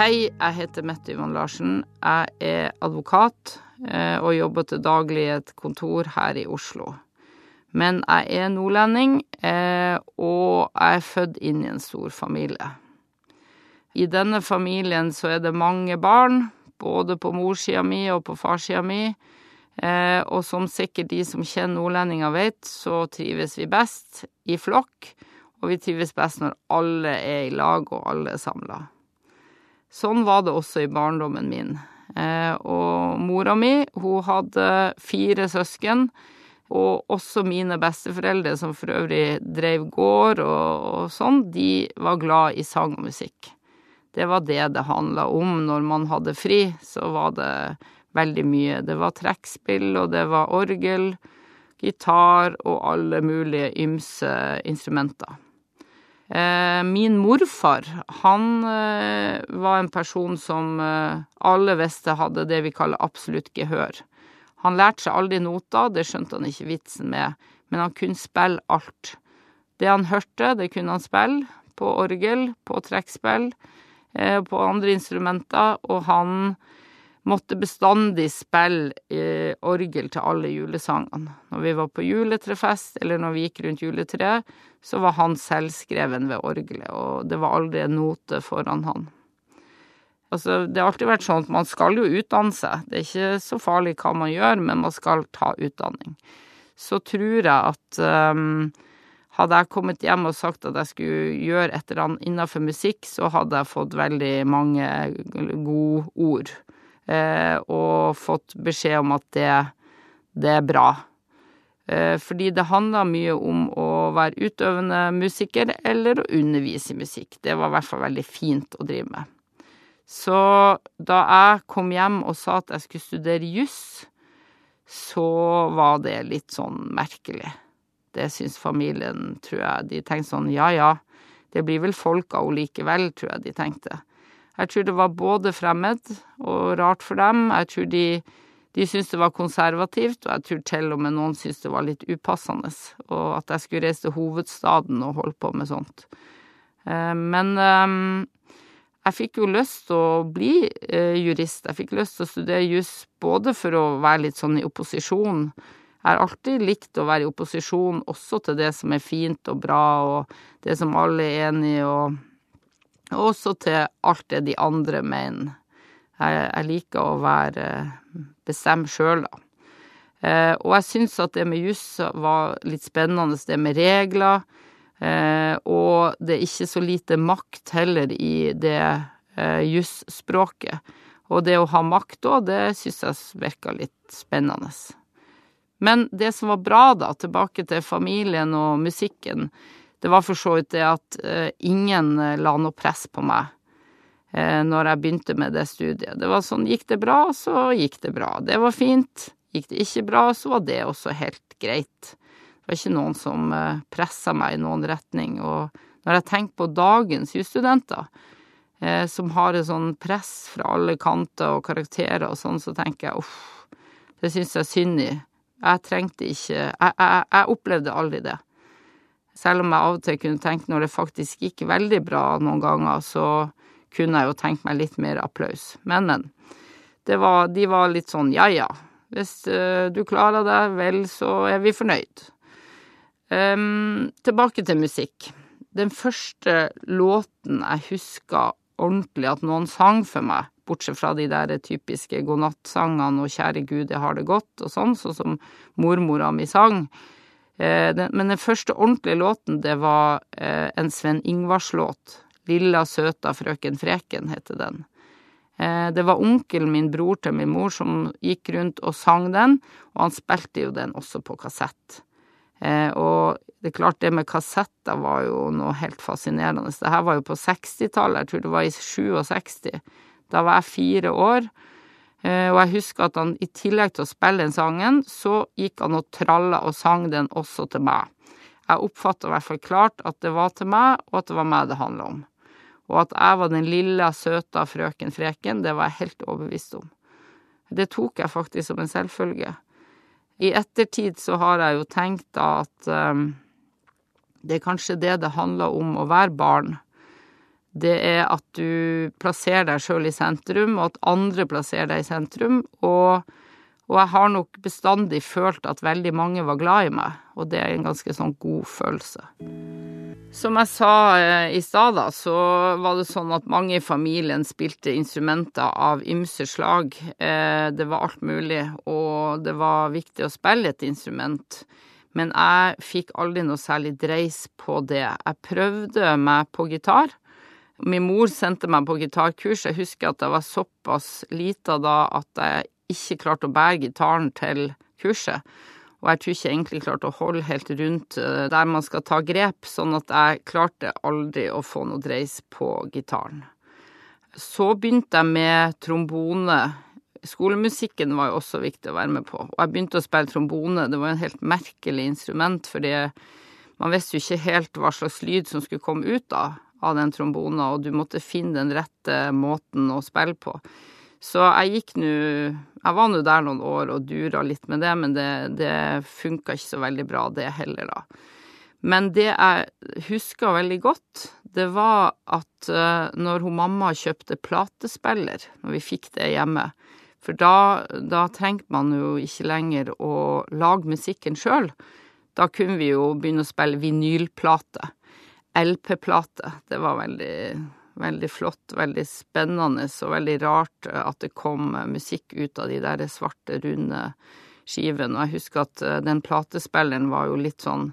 Hei, jeg heter Mette Yvonne Larsen. Jeg er advokat eh, og jobber til daglig i et kontor her i Oslo. Men jeg er nordlending, eh, og jeg er født inn i en stor familie. I denne familien så er det mange barn, både på morssida mi og på farssida mi. Eh, og som sikkert de som kjenner nordlendinger vet, så trives vi best i flokk. Og vi trives best når alle er i lag og alle er samla. Sånn var det også i barndommen min. Eh, og mora mi, hun hadde fire søsken. Og også mine besteforeldre, som for øvrig drev gård og, sånn, de var glad i sang og musikk. Det var det det handla om når man hadde fri, så var det veldig mye. Det var trekkspill, og det var orgel, gitar og alle mulige ymse instrumenter. Eh, min morfar, han eh, var en person som eh, alle visste hadde det vi kaller absolutt gehør. Han lærte seg aldri noter, det skjønte han ikke vitsen med, men han kunne spille alt. Det han hørte, det kunne han spille, på orgel, på trekkspill, på andre instrumenter, og han måtte bestandig spille orgel til alle julesangene. Når vi var på juletrefest, eller når vi gikk rundt juletreet, så var han selvskreven ved orgelet, og det var aldri en note foran han. Altså, det har alltid vært sånn at man skal jo utdanne seg. Det er ikke så farlig hva man gjør, men man skal ta utdanning. Så tror jeg at um, hadde jeg kommet hjem og sagt at jeg skulle gjøre et eller annet innenfor musikk, så hadde jeg fått veldig mange gode ord Eh, og fått beskjed om at det, det er bra. Eh, fordi det handla mye om å være utøvende musiker eller å undervise i musikk. Det var i hvert fall veldig fint å drive med. Så da jeg kom hjem og sa at jeg skulle studere juss, så var det litt sånn merkelig. Det syns familien, tror jeg. De tenkte sånn ja ja, det blir vel folk av henne likevel, tror jeg de tenkte. Jeg tror det var både fremmed og rart for dem. Jeg tror de, de syntes det var konservativt, og jeg tror til og med noen syntes det var litt upassende, og at jeg skulle reise til hovedstaden og holde på med sånt. Eh, men eh, jeg fikk jo lyst til å bli eh, jurist. Jeg fikk lyst til å studere juss både for å være litt sånn i opposisjon. Jeg har alltid likt å være i opposisjon også til det som er fint og bra, og det som alle er enig i, og og også til alt det de andre mener. Jeg, jeg liker å være bestemt sjøl, da. Eh, og jeg syns at det med juss var litt spennende, det med regler. Eh, og det er ikke så lite makt heller i det eh, jusspråket. Og det å ha makt òg, det syns jeg virka litt spennende. Men det som var bra, da, tilbake til familien og musikken, det var for så vidt det at ingen la noe press på meg når jeg begynte med det studiet. Det var sånn gikk det bra, så gikk det bra. Det var fint. Gikk det ikke bra, så var det også helt greit. Det var ikke noen som pressa meg i noen retning. Og når jeg tenker på dagens jusstudenter, som har et sånn press fra alle kanter og karakterer og sånn, så tenker jeg uff, det syns jeg er synd i. Jeg trengte ikke jeg, jeg, jeg opplevde aldri det. Selv om jeg av og til kunne tenke når det faktisk gikk veldig bra noen ganger, så kunne jeg jo tenkt meg litt mer applaus. Men, men. Var, de var litt sånn ja ja, hvis uh, du klarer det, vel, så er vi fornøyd. Um, tilbake til musikk. Den første låten jeg husker ordentlig at noen sang for meg, bortsett fra de der typiske godnattsangene og Kjære Gud, jeg har det godt og sånn, sånn som mormora mi sang, Eh, men den første ordentlige låten, det var uh, en Sven Ingvars-låt. 'Lilla søta frøken Freken' heter den. Eh, det var onkelen min, bror til min mor, som gikk rundt og sang den, og han spilte jo den også på kassett. Og det er klart, det med kassetter var jo noe helt fascinerende. Det her var jo på 60-tallet, jeg tror det var i 67. Da var jeg fire år. Eh, og jeg husker at han i tillegg til å spille den sangen, så gikk han og tralla og sang den også til meg. Jeg oppfatta i hvert fall klart at det var til meg, og at det var meg det handla om. Og at jeg var den lille, søte frøken Freken, det var jeg helt overbevist om. Det tok jeg faktisk som en selvfølge. I ettertid så har jeg jo tenkt at um, det er kanskje det det handler om å være barn. Det er at du plasserer deg sjøl i sentrum, og at andre plasserer deg i sentrum. Og, og jeg har nok bestandig følt at veldig mange var glad i meg, og det er en ganske sånn god følelse. Som jeg sa eh, i stad, så var det sånn at mange i familien spilte instrumenter av ymse slag. Eh, det var alt mulig, og det var viktig å spille et instrument. Men jeg fikk aldri noe særlig dreis på det. Jeg prøvde meg på gitar. Min mor sendte meg på gitarkurs. Jeg husker at jeg var såpass lita da at jeg ikke klarte å bære gitaren til kurset. Og jeg tror ikke jeg egentlig klarte å holde helt rundt eh, der man skal ta grep, sånn at jeg klarte aldri å få noe dreis på gitaren. Så begynte jeg med trombone. Skolemusikken var jo også viktig å være med på. Og jeg begynte å spille trombone. Det var en helt merkelig instrument, fordi man visste jo ikke helt hva slags lyd som skulle komme ut av, av den trombonen, og du måtte finne den rette måten å spille på. Så jeg gikk nå Jeg var nå der noen år og dura litt med det, men det, det funka ikke så veldig bra, det heller, da. Men det jeg huska veldig godt, det var at uh, når hun mamma kjøpte platespiller, når vi fikk det hjemme For da, da trengte man jo ikke lenger å lage musikken sjøl. Da kunne vi jo begynne å spille vinylplate. LP-plate. Det var veldig Veldig flott, veldig spennende og veldig rart at det kom musikk ut av de der svarte, runde skivene. Og jeg husker at eh, den platespilleren var jo litt sånn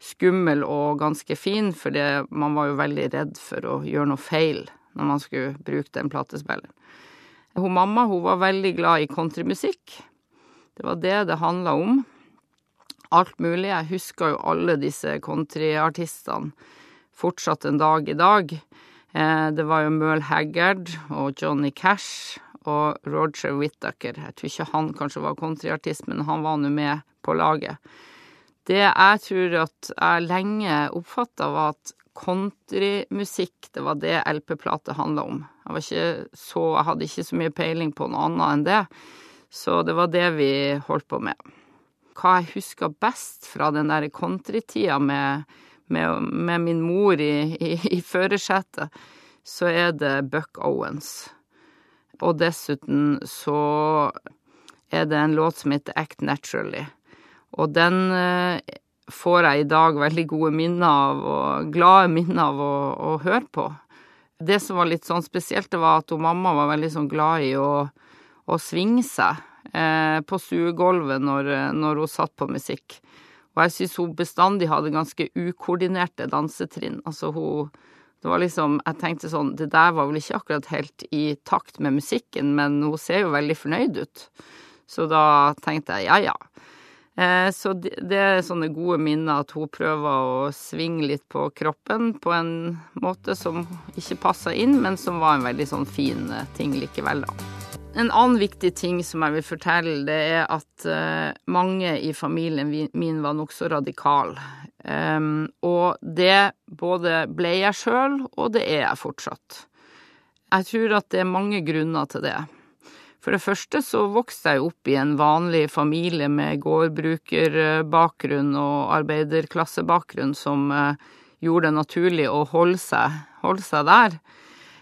skummel og ganske fin, for man var jo veldig redd for å gjøre noe feil når man skulle bruke den platespilleren. Hun mamma hun var veldig glad i countrymusikk. Det var det det handla om. Alt mulig. Jeg husker jo alle disse countryartistene fortsatt en dag i dag. Eh, det var jo Merle Haggard og Johnny Cash og Roger Whittaker. Jeg tror ikke han kanskje var countryartist, men han var nå med på laget. Det jeg tror at jeg lenge oppfatta, var at countrymusikk, det var det LP-plate handla om. Jeg, så, jeg hadde ikke så mye peiling på noe annet enn det, så det var det vi holdt på med. Hva jeg husker best fra den der countrytida med med, med min mor i, i, i førersetet, så er det Buck Owens. Og dessuten så er det en låt som heter Act Naturally. Og den eh, får jeg i dag veldig gode minner av, og glade minner av å, å høre på. Det som var litt sånn spesielt, det var at hun mamma var veldig sånn glad i å, å svinge seg eh, på stuegulvet når, når hun satt på musikk. Og jeg syns hun bestandig hadde ganske ukoordinerte dansetrinn. Altså hun Det var liksom Jeg tenkte sånn Det der var vel ikke akkurat helt i takt med musikken, men hun ser jo veldig fornøyd ut. Så da tenkte jeg ja, ja. Eh, så det, det er sånne gode minner at hun prøver å svinge litt på kroppen på en måte som ikke passa inn, men som var en veldig sånn fin eh, ting likevel, da. En annen viktig ting som jeg vil fortelle, det er at uh, mange i familien min var nokså radikal. Um, og det både ble jeg sjøl, og det er jeg fortsatt. Jeg tror at det er mange grunner til det. For det første så vokste jeg opp i en vanlig familie med gårdbrukerbakgrunn og arbeiderklassebakgrunn som uh, gjorde det naturlig å holde seg, holde seg der.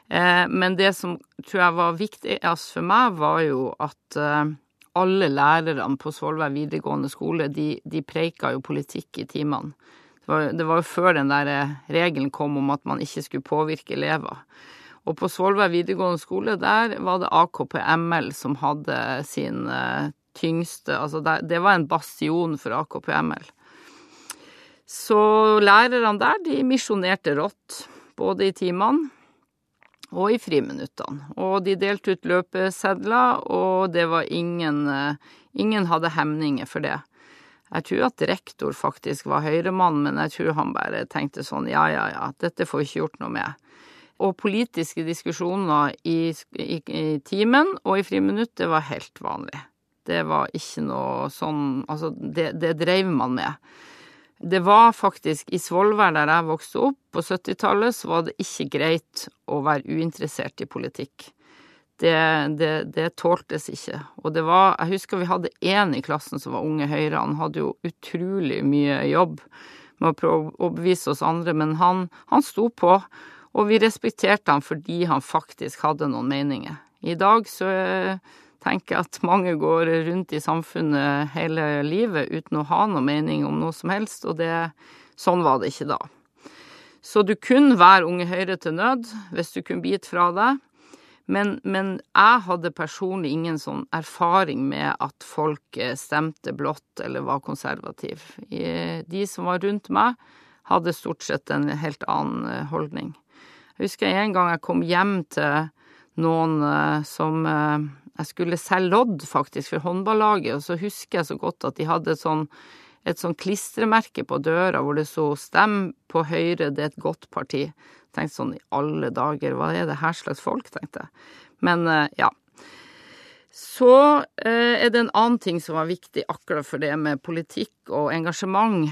Eh, men det som tror jeg var viktigst for meg, var jo at eh, alle lærerne på Svolvær videregående skole, de, de preika jo politikk i timene. Det var, det var jo før den der eh, regelen kom om at man ikke skulle påvirke elever. Og på Svolvær videregående skole, der var det AKP-ML som hadde sin tyngste Altså, det var en bastion for AKP-ML. Så lærerne der, de misjonerte rått, både i timene og i friminuttene. Og de delte ut løpesedler, og det var ingen eh, Ingen hadde hemninger for det. Jeg tror at rektor faktisk var høyremann, men jeg tror han bare tenkte sånn ja, ja, ja, dette får vi ikke gjort noe med. Og politiske diskusjoner i, i, i timen og i friminutt, det var helt vanlig. Det var ikke noe sånn Altså, det, det dreiv man med. Det var faktisk i Svolvær, der jeg vokste opp, på 70-tallet, så var det ikke greit å være uinteressert i politikk. Det, det, det tåltes ikke. Og det var Jeg husker vi hadde én i klassen som var Unge Høyre. Han hadde jo utrolig mye jobb med å prøve å overbevise oss andre, men han, han sto på. Og vi respekterte han fordi han faktisk hadde noen meninger. I dag så tenker at mange går rundt i samfunnet hele livet uten å ha noe mening om noe som helst, og det, sånn var det ikke da. Så du kunne være Unge Høyre til nød hvis du kunne bite fra deg. Men, men, jeg hadde personlig ingen sånn erfaring med at folk eh, stemte blått eller var konservativ. De som var rundt meg, hadde stort sett en helt annen eh, holdning. Jeg husker en gang jeg kom hjem til noen eh, som Jeg skulle selge lodd, faktisk, for håndballaget, og så husker jeg så godt at de hadde et sånn et sånn klistremerke på døra hvor det sto 'Stem på Høyre, det er et godt parti' Jeg tenkte sånn i alle dager, hva er det her slags folk, tenkte jeg. Men eh, ja. Så eh, er det en annen ting som var viktig akkurat for det med politikk og engasjement.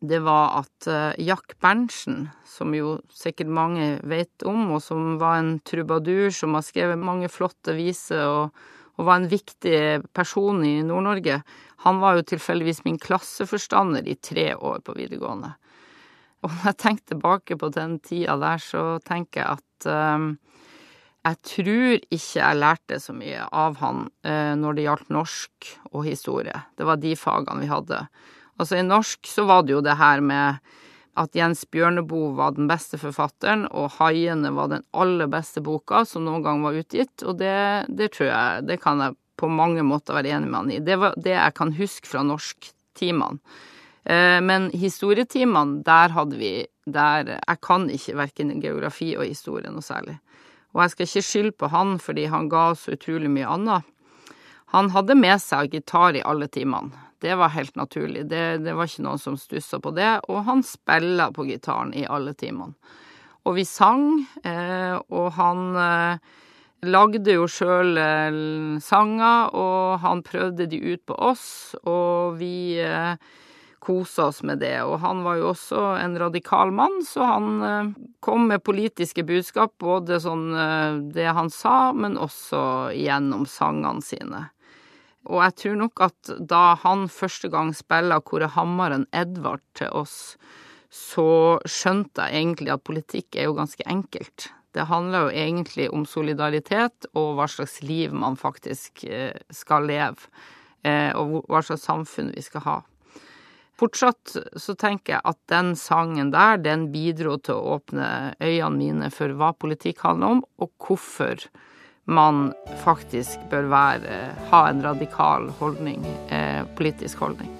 Det var at eh, Jack Berntsen, som jo sikkert mange vet om, og som var en trubadur som har skrevet mange flotte viser og, og var en viktig person i Nord-Norge, han var jo tilfeldigvis min klasseforstander i tre år på videregående. Og når jeg tenker tilbake på den tida der, så tenker jeg at um, jeg tror ikke jeg lærte så mye av han uh, når det gjaldt norsk og historie. Det var de fagene vi hadde. Altså i norsk så var det jo det her med at Jens Bjørneboe var den beste forfatteren, og 'Haiene' var den aller beste boka som noen gang var utgitt, og det, det tror jeg Det kan jeg på mange måter være enig med han i. Det var det jeg kan huske fra norsktimene. Eh, men historietimene, der hadde vi der Jeg kan ikke verken geografi og historie noe særlig. Og jeg skal ikke skylde på han fordi han ga så utrolig mye annet. Han hadde med seg gitar i alle timene. Det var helt naturlig. Det, det var ikke noen som stussa på det. Og han spilla på gitaren i alle timene. Og vi sang, eh, og han eh, lagde jo sjøl sanger, og han prøvde de ut på oss, og vi kosa oss med det. Og han var jo også en radikal mann, så han eh, kom med politiske budskap, både sånn eh, det han sa, men også gjennom sangene sine. Og jeg tror nok at da han første gang spilla Hammaren Edvard til oss, så skjønte jeg egentlig at politikk er jo ganske enkelt. Det handler jo egentlig om solidaritet og hva slags liv man faktisk eh, skal leve, og hva slags samfunn vi skal ha. Fortsatt så tenker jeg at den sangen der, den bidro til å åpne øynene mine for hva politikk handler om, og hvorfor man faktisk bør være, ha en radikal holdning, eh, politisk holdning.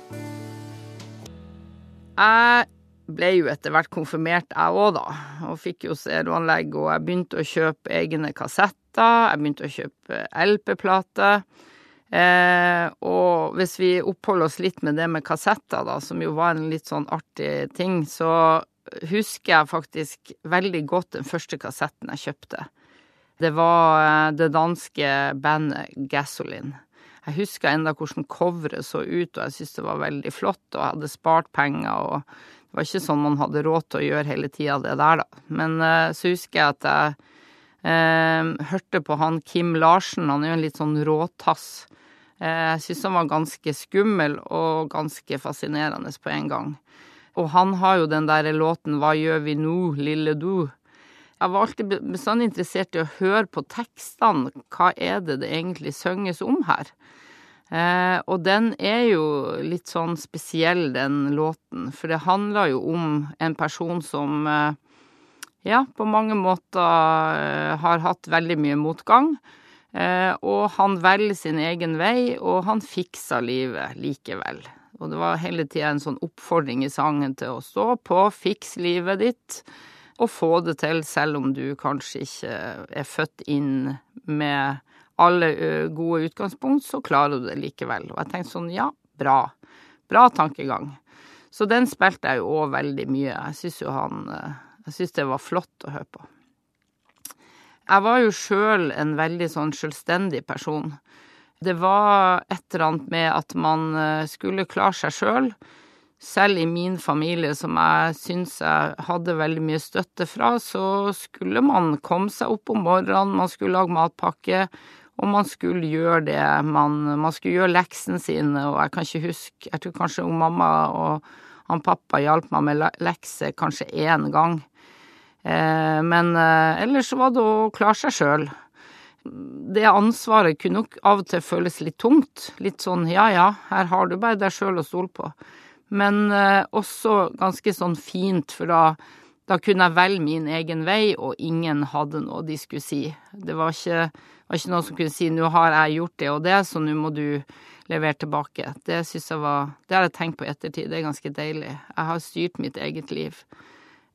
Jeg ble jo etter hvert konfirmert, jeg òg, da, og fikk jo stereoanlegg, og jeg begynte å kjøpe egne kassetter, jeg begynte å kjøpe LP-plater. Eh, og hvis vi oppholder oss litt med det med kassetter, da, som jo var en litt sånn artig ting, så husker jeg faktisk veldig godt den første kassetten jeg kjøpte. Det var eh, det danske bandet Gasoline. Jeg husker enda hvordan coveret så ut, og jeg syntes det var veldig flott, og jeg hadde spart penger, og det var ikke sånn man hadde råd til å gjøre hele tida, det der, da. Men eh, så husker jeg at jeg eh, hørte på han Kim Larsen, han er jo en litt sånn råtass. Eh, jeg syns han var ganske skummel og ganske fascinerende på en gang. Og han har jo den derre låten Hva gjør vi nå, lille du? Jeg var alltid bestandig interessert i å høre på tekstene. Hva er det det egentlig synges om her? Eh, og den er jo litt sånn spesiell, den låten. For det handler jo om en person som eh, ja, på mange måter eh, har hatt veldig mye motgang. Eh, og han velger sin egen vei, og han fikser livet likevel. Og det var hele tida en sånn oppfordring i sangen til å stå på, fiks livet ditt, og få det til selv om du kanskje ikke er født inn med alle gode utgangspunkt, så klarer du det likevel. Og jeg tenkte sånn, ja, bra. Bra tankegang. Så den spilte jeg jo òg veldig mye. Jeg syns jo han Jeg syns det var flott å høre på. Jeg var jo sjøl en veldig sånn selvstendig person. Det var et eller annet med at man skulle klare seg sjøl. Selv i min familie, som jeg syns jeg hadde veldig mye støtte fra, så skulle man komme seg opp om morgenen, man skulle lage matpakke, og man skulle gjøre det man Man skulle gjøre leksene sine, og jeg kan ikke huske Jeg tror kanskje hun mamma og han pappa hjalp meg med lekser kanskje én gang. Eh, men eh, ellers var det å klare seg sjøl. Det ansvaret kunne nok av og til føles litt tungt. Litt sånn ja ja, her har du bare deg sjøl å stole på. Men eh, også ganske sånn fint, for da, da kunne jeg velge min egen vei, og ingen hadde noe de skulle si. Det var ikke, var ikke noen som kunne si 'nå har jeg gjort det og det, så nå må du levere tilbake'. Det syns jeg var Det har jeg tenkt på i ettertid, det er ganske deilig. Jeg har styrt mitt eget liv.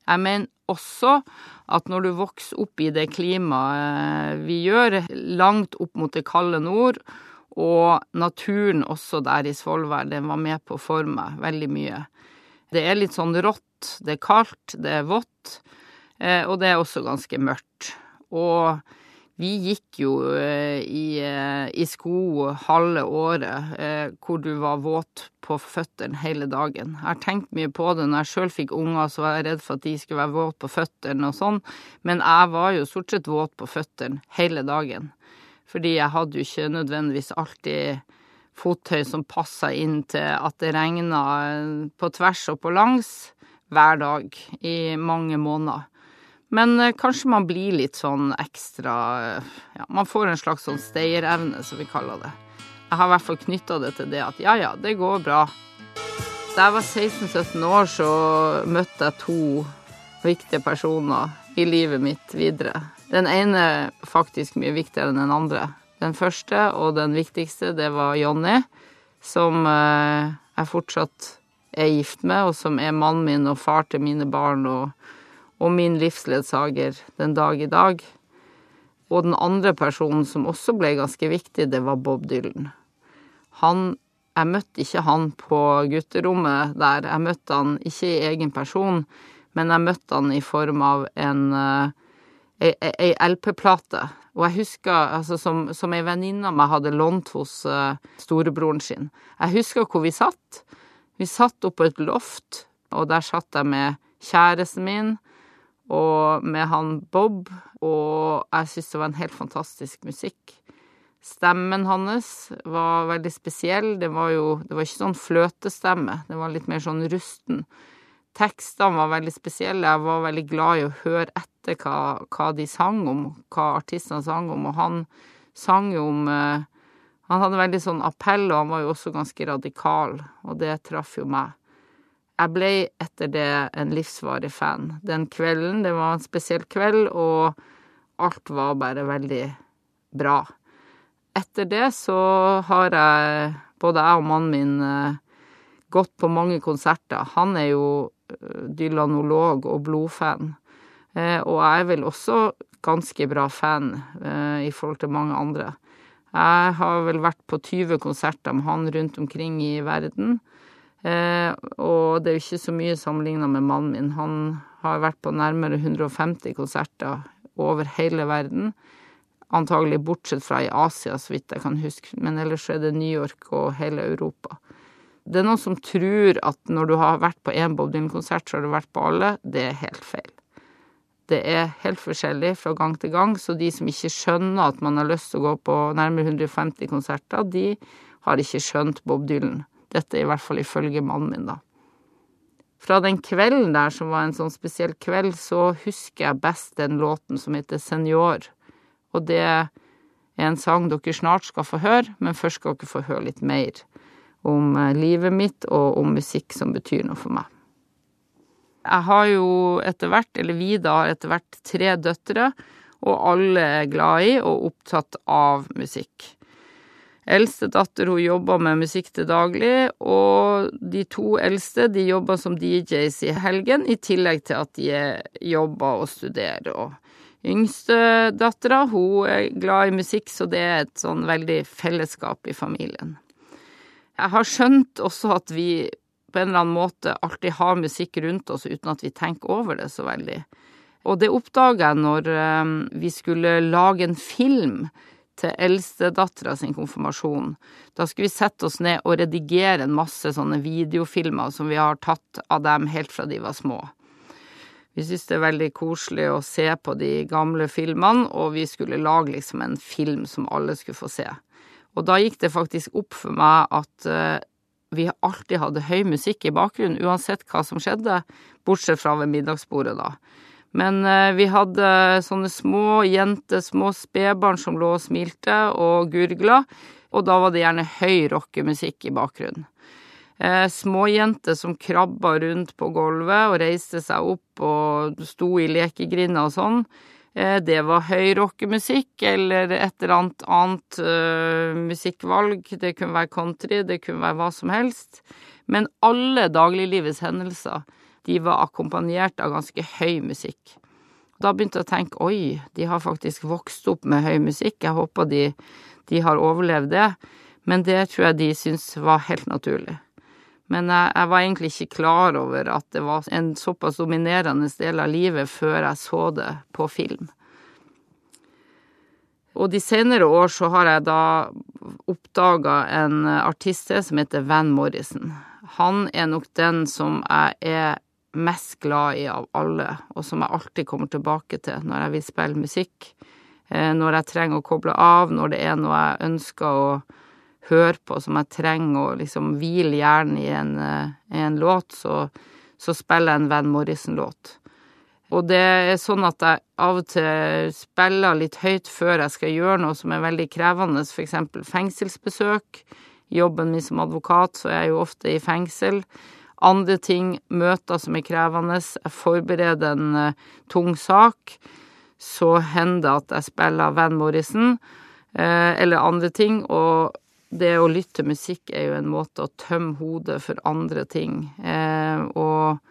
Jeg mener også at når du vokser opp i det klimaet vi gjør, langt opp mot det kalde nord, og naturen også der i Svolvær, den var med på å forme meg veldig mye. Det er litt sånn rått, det er kaldt, det er vått, eh, og det er også ganske mørkt. Og vi gikk jo eh, i, eh, i sko halve året hvor du var våt på føttene hele dagen. Jeg har tenkt mye på det. Når jeg sjøl fikk unger, så var jeg redd for at de skulle være våte på føttene og sånn, men jeg var jo stort sett våt på føttene hele dagen. Fordi jeg hadde jo ikke nødvendigvis alltid fottøy som passa inn til at det regna på tvers og på langs hver dag i mange måneder. Men eh, kanskje man blir litt sånn ekstra Ja, man får en slags sånn stayerevne, som vi kaller det. Jeg har i hvert fall knytta det til det at ja, ja, det går bra. Da jeg var 16-17 år, så møtte jeg to viktige personer i livet mitt videre. Den ene faktisk mye viktigere enn den andre. Den første og den viktigste, det var Jonny, som eh, jeg fortsatt er gift med, og som er mannen min og far til mine barn og og min livsledsager den dag i dag. Og den andre personen som også ble ganske viktig, det var Bob Dylan. Han Jeg møtte ikke han på gutterommet der, jeg møtte han ikke i egen person, men jeg møtte han i form av en ei, ei LP-plate. Og jeg husker, altså som, som ei venninne av meg hadde lånt hos uh, storebroren sin. Jeg husker hvor vi satt. Vi satt oppå et loft, og der satt jeg med kjæresten min og med han Bob, og jeg syntes det var en helt fantastisk musikk. Stemmen hans var veldig spesiell. Det var jo det var ikke sånn fløtestemme, det var litt mer sånn rusten. Tekstene var veldig spesielle. Jeg var veldig glad i å høre etter hva, hva de sang om, hva artistene sang om, og han sang jo om eh, Han hadde veldig sånn appell, og han var jo også ganske radikal, og det traff jo meg. Jeg ble etter det en livsvarig fan. Den kvelden, det var en spesiell kveld, og alt var bare veldig bra. Etter det så har jeg, både jeg og mannen min, eh, gått på mange konserter. Han er jo dylanolog og blodfan, eh, og jeg er vel også ganske bra fan i forhold til mange andre. Jeg har vel vært på 20 konserter med han rundt omkring i verden. Eh, og det er jo ikke så mye sammenligna med mannen min. Han har vært på nærmere 150 konserter over hele verden. Antagelig bortsett fra i Asia, så vidt jeg kan huske, men ellers er det New York og hele Europa. Det er noen som tror at når du har vært på én Bob Dylan-konsert, så har du vært på alle. Det er helt feil. Det er helt forskjellig fra gang til gang, så de som ikke skjønner at man har lyst til å gå på nærmere 150 konserter, de har ikke skjønt Bob Dylan. Dette i hvert fall ifølge mannen min, da. Fra den kvelden der, som var en sånn spesiell kveld, så husker jeg best den låten som heter Senior. Og det er en sang dere snart skal få høre, men først skal dere få høre litt mer om eh, livet mitt og om musikk som betyr noe for meg. Jeg har jo etter hvert, eller vi da, etter hvert tre døtre, og alle er glad i og opptatt av musikk. Eldste datter hun jobber med musikk til daglig, og de to eldste de jobber som DJs i helgen, i tillegg til at de jobber og studerer. Og yngste dattera hun er glad i musikk, så det er et sånn veldig fellesskap i familien. Jeg har skjønt også at vi på en eller annen måte alltid har musikk rundt oss uten at vi tenker over det så veldig. Og det oppdaga jeg når eh, vi skulle lage en film til eldstedattera sin konfirmasjon. Da skulle vi sette oss ned og redigere en masse sånne videofilmer som vi har tatt av dem helt fra de var små. Vi syntes det er veldig koselig å se på de gamle filmene, og vi skulle lage liksom en film som alle skulle få se. Og da gikk det faktisk opp for meg at uh, vi alltid hadde høy musikk i bakgrunnen, uansett hva som skjedde, bortsett fra ved middagsbordet, da. Men eh, vi hadde sånne små jenter, små spedbarn som lå og smilte og gurgla, og da var det gjerne høy rockemusikk i bakgrunnen. Eh, Småjenter som krabba rundt på gulvet og reiste seg opp og sto i lekegrinda og sånn. Eh, det var høy rockemusikk eller et eller annet annet uh, musikkvalg. Det kunne være country, det kunne være hva som helst. Men alle dagliglivets hendelser de var akkompagnert av ganske høy musikk. Da begynte jeg å tenke oi, de har faktisk vokst opp med høy musikk, jeg håper de, de har overlevd det. Men det tror jeg de syntes var helt naturlig. Men jeg, jeg, var egentlig ikke klar over at det var en såpass dominerende del av livet før jeg så det på film. Og de senere år så har jeg da oppdaga en artist som heter Van Morrison. Han er nok den som jeg er mest glad i av alle, og som jeg alltid kommer tilbake til når jeg vil spille musikk. Eh, når jeg trenger å koble av, når det er noe jeg ønsker å høre på som jeg trenger å liksom hvile hjernen i en, i en låt, så, så, spiller jeg en Van Morrison-låt. Og det er sånn at jeg av og til spiller litt høyt før jeg skal gjøre noe som er veldig krevende, for eksempel fengselsbesøk. Jobben min som advokat så er jeg jo ofte i fengsel. Andre ting, møter som er krevende, jeg forbereder en uh, tung sak, så hender det at jeg spiller Van Morrison, uh, eller andre ting, og det å lytte til musikk er jo en måte å tømme hodet for andre ting, uh, og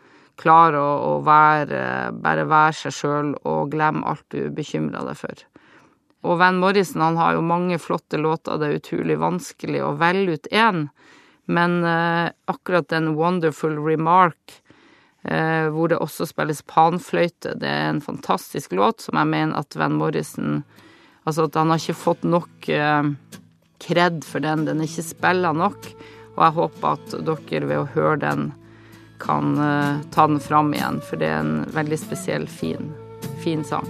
klare å, være, bare være seg sjøl og glemme alt du bekymrer deg for. Og Van Morrison han har jo mange flotte låter, det er utrolig vanskelig å velge ut én. Men eh, akkurat den Wonderful Remark, eh, hvor det også spilles panfløyte, det er en fantastisk låt som jeg mener at Van Morrison Altså at han har ikke fått nok eh, kred for den. Den er ikke spilla nok. Og jeg håper at dere ved å høre den kan uh, ta den fram igjen, for det er en veldig spesiell, fin, fin sang.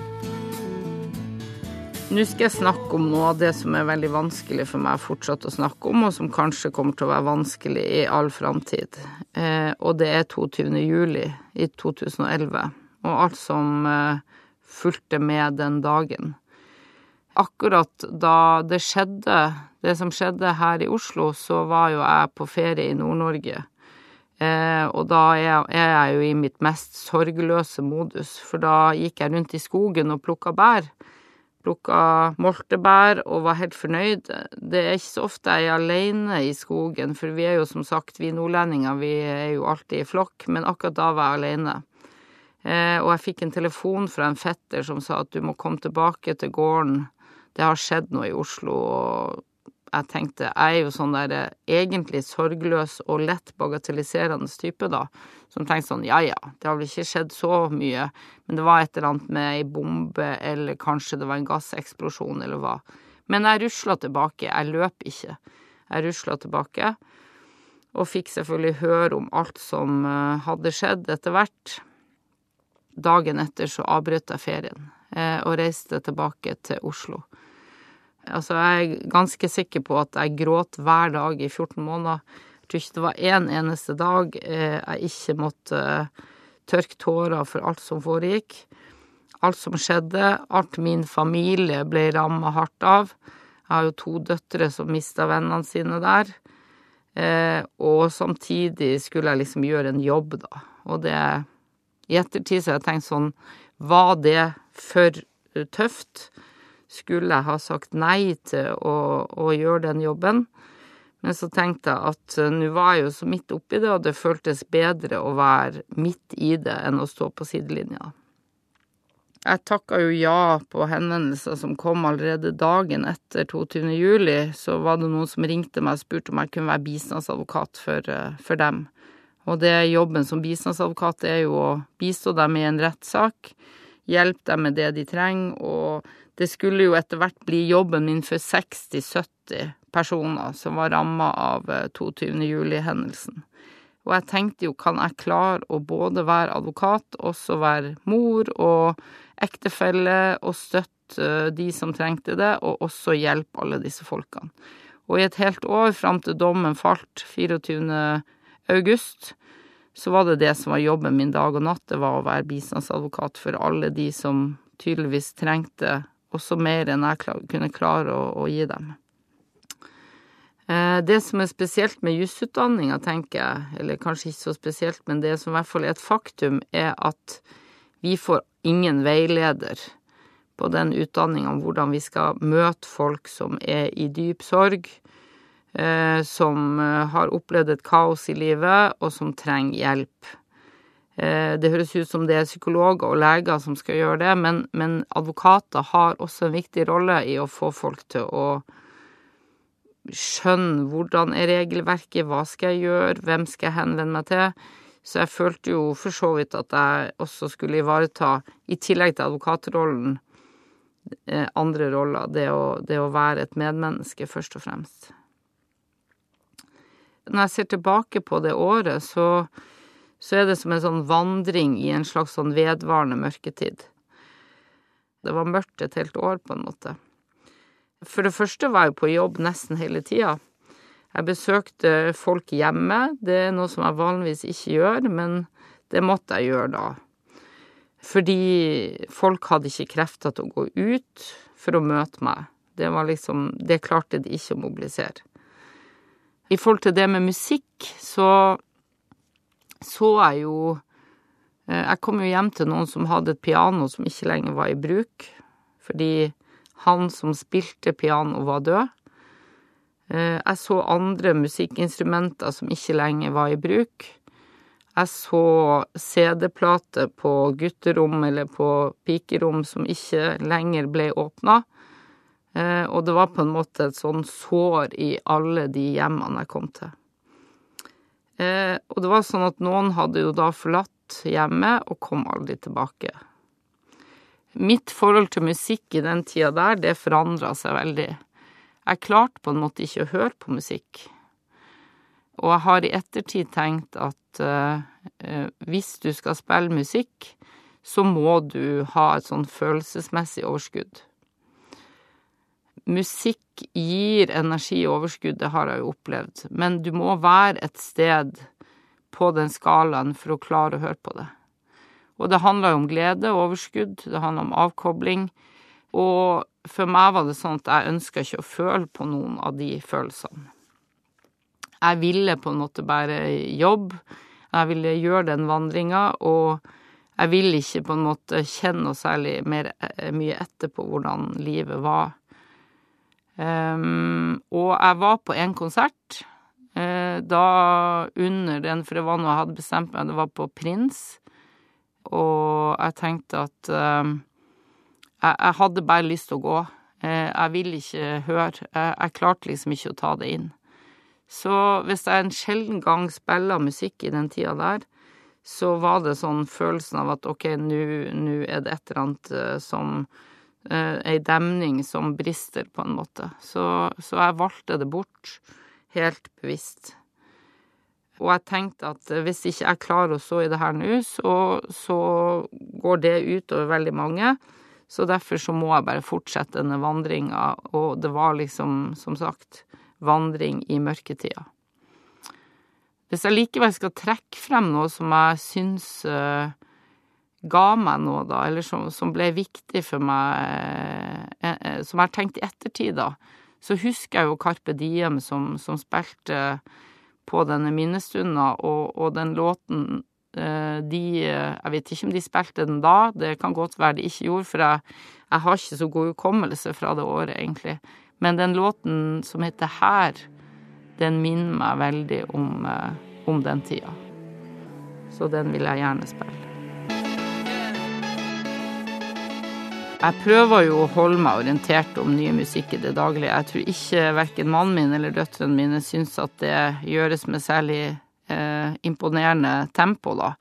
Nå skal jeg snakke om noe av det som er veldig vanskelig for meg fortsatt å snakke om, og som kanskje kommer til å være vanskelig i all framtid. Eh, og det er 22. juli i 2011, og alt som eh, fulgte med den dagen. Akkurat da det skjedde, det som skjedde her i Oslo, så var jo jeg på ferie i Nord-Norge. Eh, og da er, jeg jo i mitt mest sorgløse modus, for da gikk jeg rundt i skogen og plukka bær plukka moltebær og var helt fornøyd. Det er ikke så ofte jeg er alene i skogen, for vi er jo som sagt, vi nordlendinger, vi er jo alltid i flokk, men akkurat da var jeg alene. Eh, og jeg fikk en telefon fra en fetter som sa at du må komme tilbake til gården, det har skjedd noe i Oslo, og jeg tenkte jeg er jo sånn der eh, egentlig sorgløs og lett bagatelliserende type, da. Som tenkte sånn ja ja, det har vel ikke skjedd så mye, men det var et eller annet med ei bombe, eller kanskje det var en gasseksplosjon, eller hva. Men jeg rusla tilbake, jeg løp ikke. Jeg rusla tilbake, og fikk selvfølgelig høre om alt som eh, hadde skjedd etter hvert. Dagen etter så avbrøt jeg ferien og reiste tilbake til Oslo. Altså, jeg er ganske sikker på at jeg gråt hver dag i 14 måneder. Jeg tror ikke det var én en eneste dag eh, jeg ikke måtte eh, tørke tårer for alt som foregikk. Alt som skjedde, alt min familie ble ramma hardt av. Jeg har jo to døtre som mista vennene sine der. Eh, og samtidig skulle jeg liksom gjøre en jobb, da. Og det I ettertid så har jeg tenkt sånn Var det for tøft? skulle jeg ha sagt nei til å, å gjøre den jobben. Men så tenkte jeg at uh, nå var jeg jo så midt oppi det, og det føltes bedre å være midt i det enn å stå på sidelinja. Jeg takka jo ja på henvendelser som kom allerede dagen etter 22. juli. Så var det noen som ringte meg og spurte om jeg kunne være bistandsadvokat for, uh, for dem. Og det jobben som bistandsadvokat er jo å bistå dem i en rettssak, hjelpe dem med det de trenger, og det skulle jo etter hvert bli jobben min for 60-70 personer som var ramma av 22. Eh, juli-hendelsen. Og jeg tenkte jo, kan jeg klare å både være advokat, også være mor og ektefelle, og støtte eh, de som trengte det, og også hjelpe alle disse folkene. Og i et helt år, fram til dommen falt 24. august, så var det det som var jobben min dag og natt, det var å være bistandsadvokat for alle de som tydeligvis trengte også mer enn jeg kunne klare å, å gi dem. Eh, det som er spesielt med jusutdanninga, tenker jeg, eller kanskje ikke så spesielt, men det som i hvert fall er et faktum, er at vi får ingen veileder på den utdanninga om hvordan vi skal møte folk som er i dyp sorg, som eh, har opplevd et kaos i livet, og som trenger hjelp. Eh, det høres ut som det er psykologer og leger som skal gjøre det, men, men advokater har også en viktig rolle i å få folk til å skjønne hvordan er regelverket, hva skal jeg gjøre, hvem skal jeg henvende meg til? Så jeg følte jo for så vidt at jeg også skulle ivareta, i tillegg til advokatrollen, Eh, andre roller. Det å, det å være et medmenneske, først og fremst. Når jeg ser tilbake på det året, så, så er det som en sånn vandring i en slags sånn vedvarende mørketid. Det var mørkt et helt år, på en måte. For det første var jeg på jobb nesten hele tida. Jeg besøkte folk hjemme. Det er noe som jeg vanligvis ikke gjør, men det måtte jeg gjøre da. Fordi folk hadde ikke krefter til å gå ut for å møte meg. Det var liksom Det klarte de ikke å mobilisere. I forhold til det med musikk, så så jeg jo eh, Jeg kom jo hjem til noen som hadde et piano som ikke lenger var i bruk, fordi han som spilte piano, var død. Eh, jeg så andre musikkinstrumenter som ikke lenger var i bruk. Jeg så CD-plater på gutterom eller på pikerom som ikke lenger ble åpna. Eh, og det var på en måte et sånn sår i alle de hjemmene jeg kom til. Eh, og det var sånn at noen hadde jo da forlatt hjemmet og kom aldri tilbake. Mitt forhold til musikk i den tida der, det forandra seg veldig. Jeg klarte på en måte ikke å høre på musikk. Og jeg har i ettertid tenkt at uh, hvis du skal spille musikk, så må du ha et sånn følelsesmessig overskudd. Musikk gir energi og overskudd, det har jeg jo opplevd, men du må være et sted på den skalaen for å klare å høre på det. Og det handler jo om glede og overskudd, det handler om avkobling, og for meg var det sånn at jeg ønska ikke å føle på noen av de følelsene. Jeg ville på en måte bare jobbe. Jeg ville gjøre den vandringa, og jeg ville ikke på en måte kjenne noe særlig mer, eh, mye etter på hvordan livet var. Um, og jeg var på en konsert uh, da under den, for det var noe jeg hadde bestemt meg, det var på Prins, og jeg tenkte at um, jeg, jeg, hadde bare lyst til å gå. Uh, jeg ville ikke høre. Jeg, jeg klarte liksom ikke å ta det inn. Så hvis jeg en sjelden gang spiller musikk i den tida der, så var det sånn følelsen av at ok, nå er det et eller annet uh, som Ei demning som brister, på en måte. Så, så, jeg valgte det bort, helt bevisst. Og jeg tenkte at hvis ikke jeg klarer å stå i det her nå, så, så går det utover veldig mange. Så derfor så må jeg bare fortsette denne vandringa, og det var liksom, som sagt, vandring i mørketida. Hvis jeg likevel skal trekke frem noe som jeg syns uh, ga meg noe, da, eller som, som ble viktig for meg, uh, uh, som jeg har tenkt i ettertid, da, så husker jeg jo Carpe Diem som, som spilte på denne minnestunda, og, og den låten de Jeg vet ikke om de spilte den da, det kan godt være de ikke gjorde, for jeg, jeg har ikke så god hukommelse fra det året, egentlig. Men den låten som heter Her, den minner meg veldig om, eh, om den tida. Så den vil jeg gjerne spille. Jeg prøver jo å holde meg orientert om ny musikk i det daglige. Jeg tror ikke verken mannen min eller døtrene mine syns at det gjøres med særlig eh, imponerende tempo, da.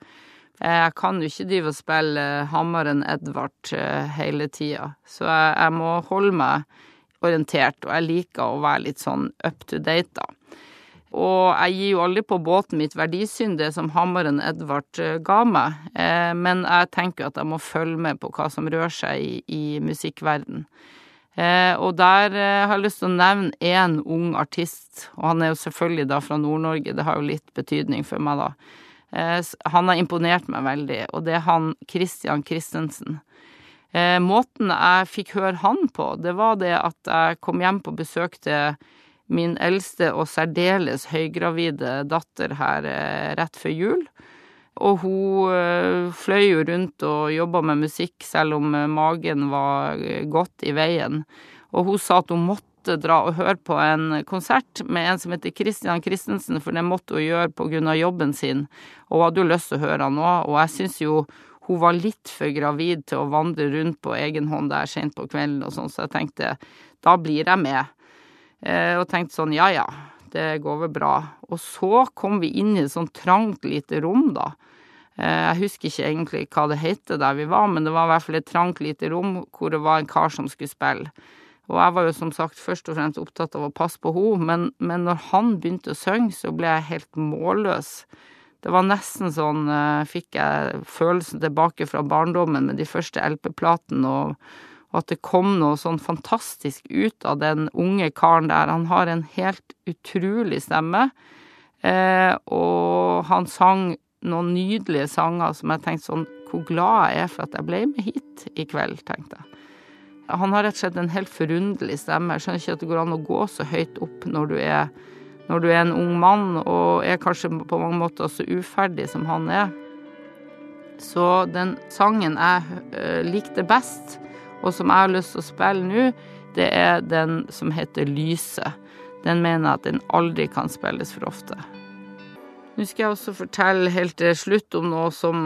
Eh, jeg kan jo ikke drive og spille Hammeren Edvard eh, hele tida, så jeg, jeg må holde meg orientert, og jeg liker å være litt sånn up to date, da. Og jeg gir jo aldri på båten mitt verdisyn, det som hammeren Edvard eh, ga meg, eh, men jeg tenker at jeg må følge med på hva som rører seg i, i musikkverden. Eh, og der har jeg lyst til å nevne én ung artist, og han er jo selvfølgelig da fra Nord-Norge, det har jo litt betydning for meg, da. Han har imponert meg veldig, og det er han Christian Christensen. Måten jeg fikk høre han på, det var det at jeg kom hjem på besøk til min eldste og særdeles høygravide datter her rett før jul. Og hun fløy jo rundt og jobba med musikk selv om magen var godt i veien. Og hun sa at hun måtte dra og høre på en konsert med en som heter Christian Christensen, for det måtte hun gjøre av jobben sin, og hun hadde jo lyst til å høre han òg, og jeg syns jo hun var litt for gravid til å vandre rundt på egen hånd der sent på kvelden og sånn, så jeg tenkte da blir jeg med. Eh, og tenkte sånn ja ja, det går vel bra. Og så kom vi inn i et sånt trangt lite rom, da. Eh, jeg husker ikke egentlig hva det het der vi var, men det var i hvert fall et trangt lite rom hvor det var en kar som skulle spille. Og jeg var jo som sagt først og fremst opptatt av å passe på henne, men, men når han begynte å synge, så ble jeg helt målløs. Det var nesten sånn uh, Fikk jeg følelsen tilbake fra barndommen med de første LP-platene, og, og, at det kom noe sånn fantastisk ut av den unge karen der. Han har en helt utrolig stemme, eh, og han sang noen nydelige sanger som jeg tenkte sånn Hvor glad jeg er for at jeg ble med hit i kveld, tenkte jeg. Han har rett og slett en helt forunderlig stemme. Jeg skjønner ikke at det går an å gå så høyt opp når du er, når du er en ung mann, og er kanskje på mange måter så uferdig som han er. Så den sangen jeg uh, likte best, og som jeg har lyst til å spille nå, det er den som heter Lyset. Den mener jeg at den aldri kan spilles for ofte. Nå skal jeg også fortelle helt til slutt om noe som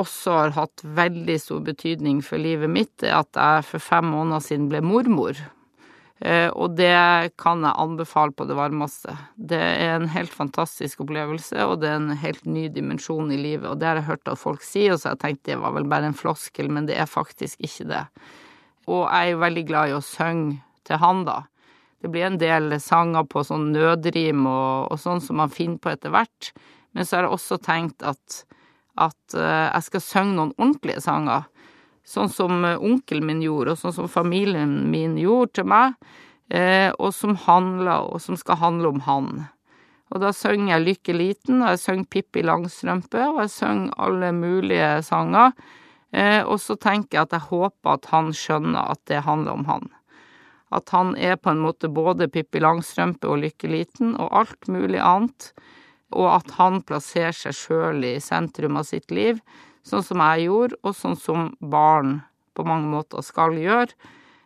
også har hatt veldig stor betydning for livet mitt, er at jeg for fem måneder siden ble mormor. Eh, og det kan jeg anbefale på det varmeste. Det er en helt fantastisk opplevelse, og det er en helt ny dimensjon i livet. Og det har jeg hørt at folk si, og så har jeg tenkt det var vel bare en floskel, men det er faktisk ikke det. Og jeg er veldig glad i å synge til han, da. Det blir en del sanger på sånn nødrim og, og sånn som man finner på etter hvert. Men så har jeg også tenkt at at eh, jeg skal synge noen ordentlige sanger. Sånn som eh, onkelen min gjorde, og sånn som familien min gjorde til meg, eh, og som handler, og som skal handle om han. Og da synger jeg Lykke liten, og jeg synger Pippi Langstrømpe, og jeg synger alle mulige sanger. Og så tenker jeg at jeg håper at han skjønner at det handler om han. At han er på en måte både Pippi Langstrømpe og Lykke liten, og alt mulig annet og at han plasserer seg sjøl i sentrum av sitt liv, sånn som jeg gjorde, og sånn som barn på mange måter skal gjøre,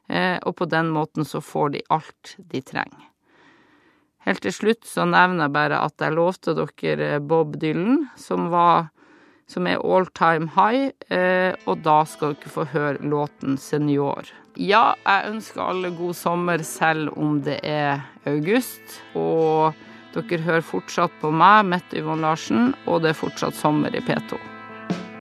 eh, og på den måten så får de alt de trenger. Helt til slutt så nevner jeg bare at jeg lovte dere Bob Dylan, som var som er all time high, eh, og da skal dere få høre låten Senior. Ja, jeg ønsker alle god sommer selv om det er august, og dere hører fortsatt på meg, Mette Yvonne Larsen, og det er fortsatt sommer i P2.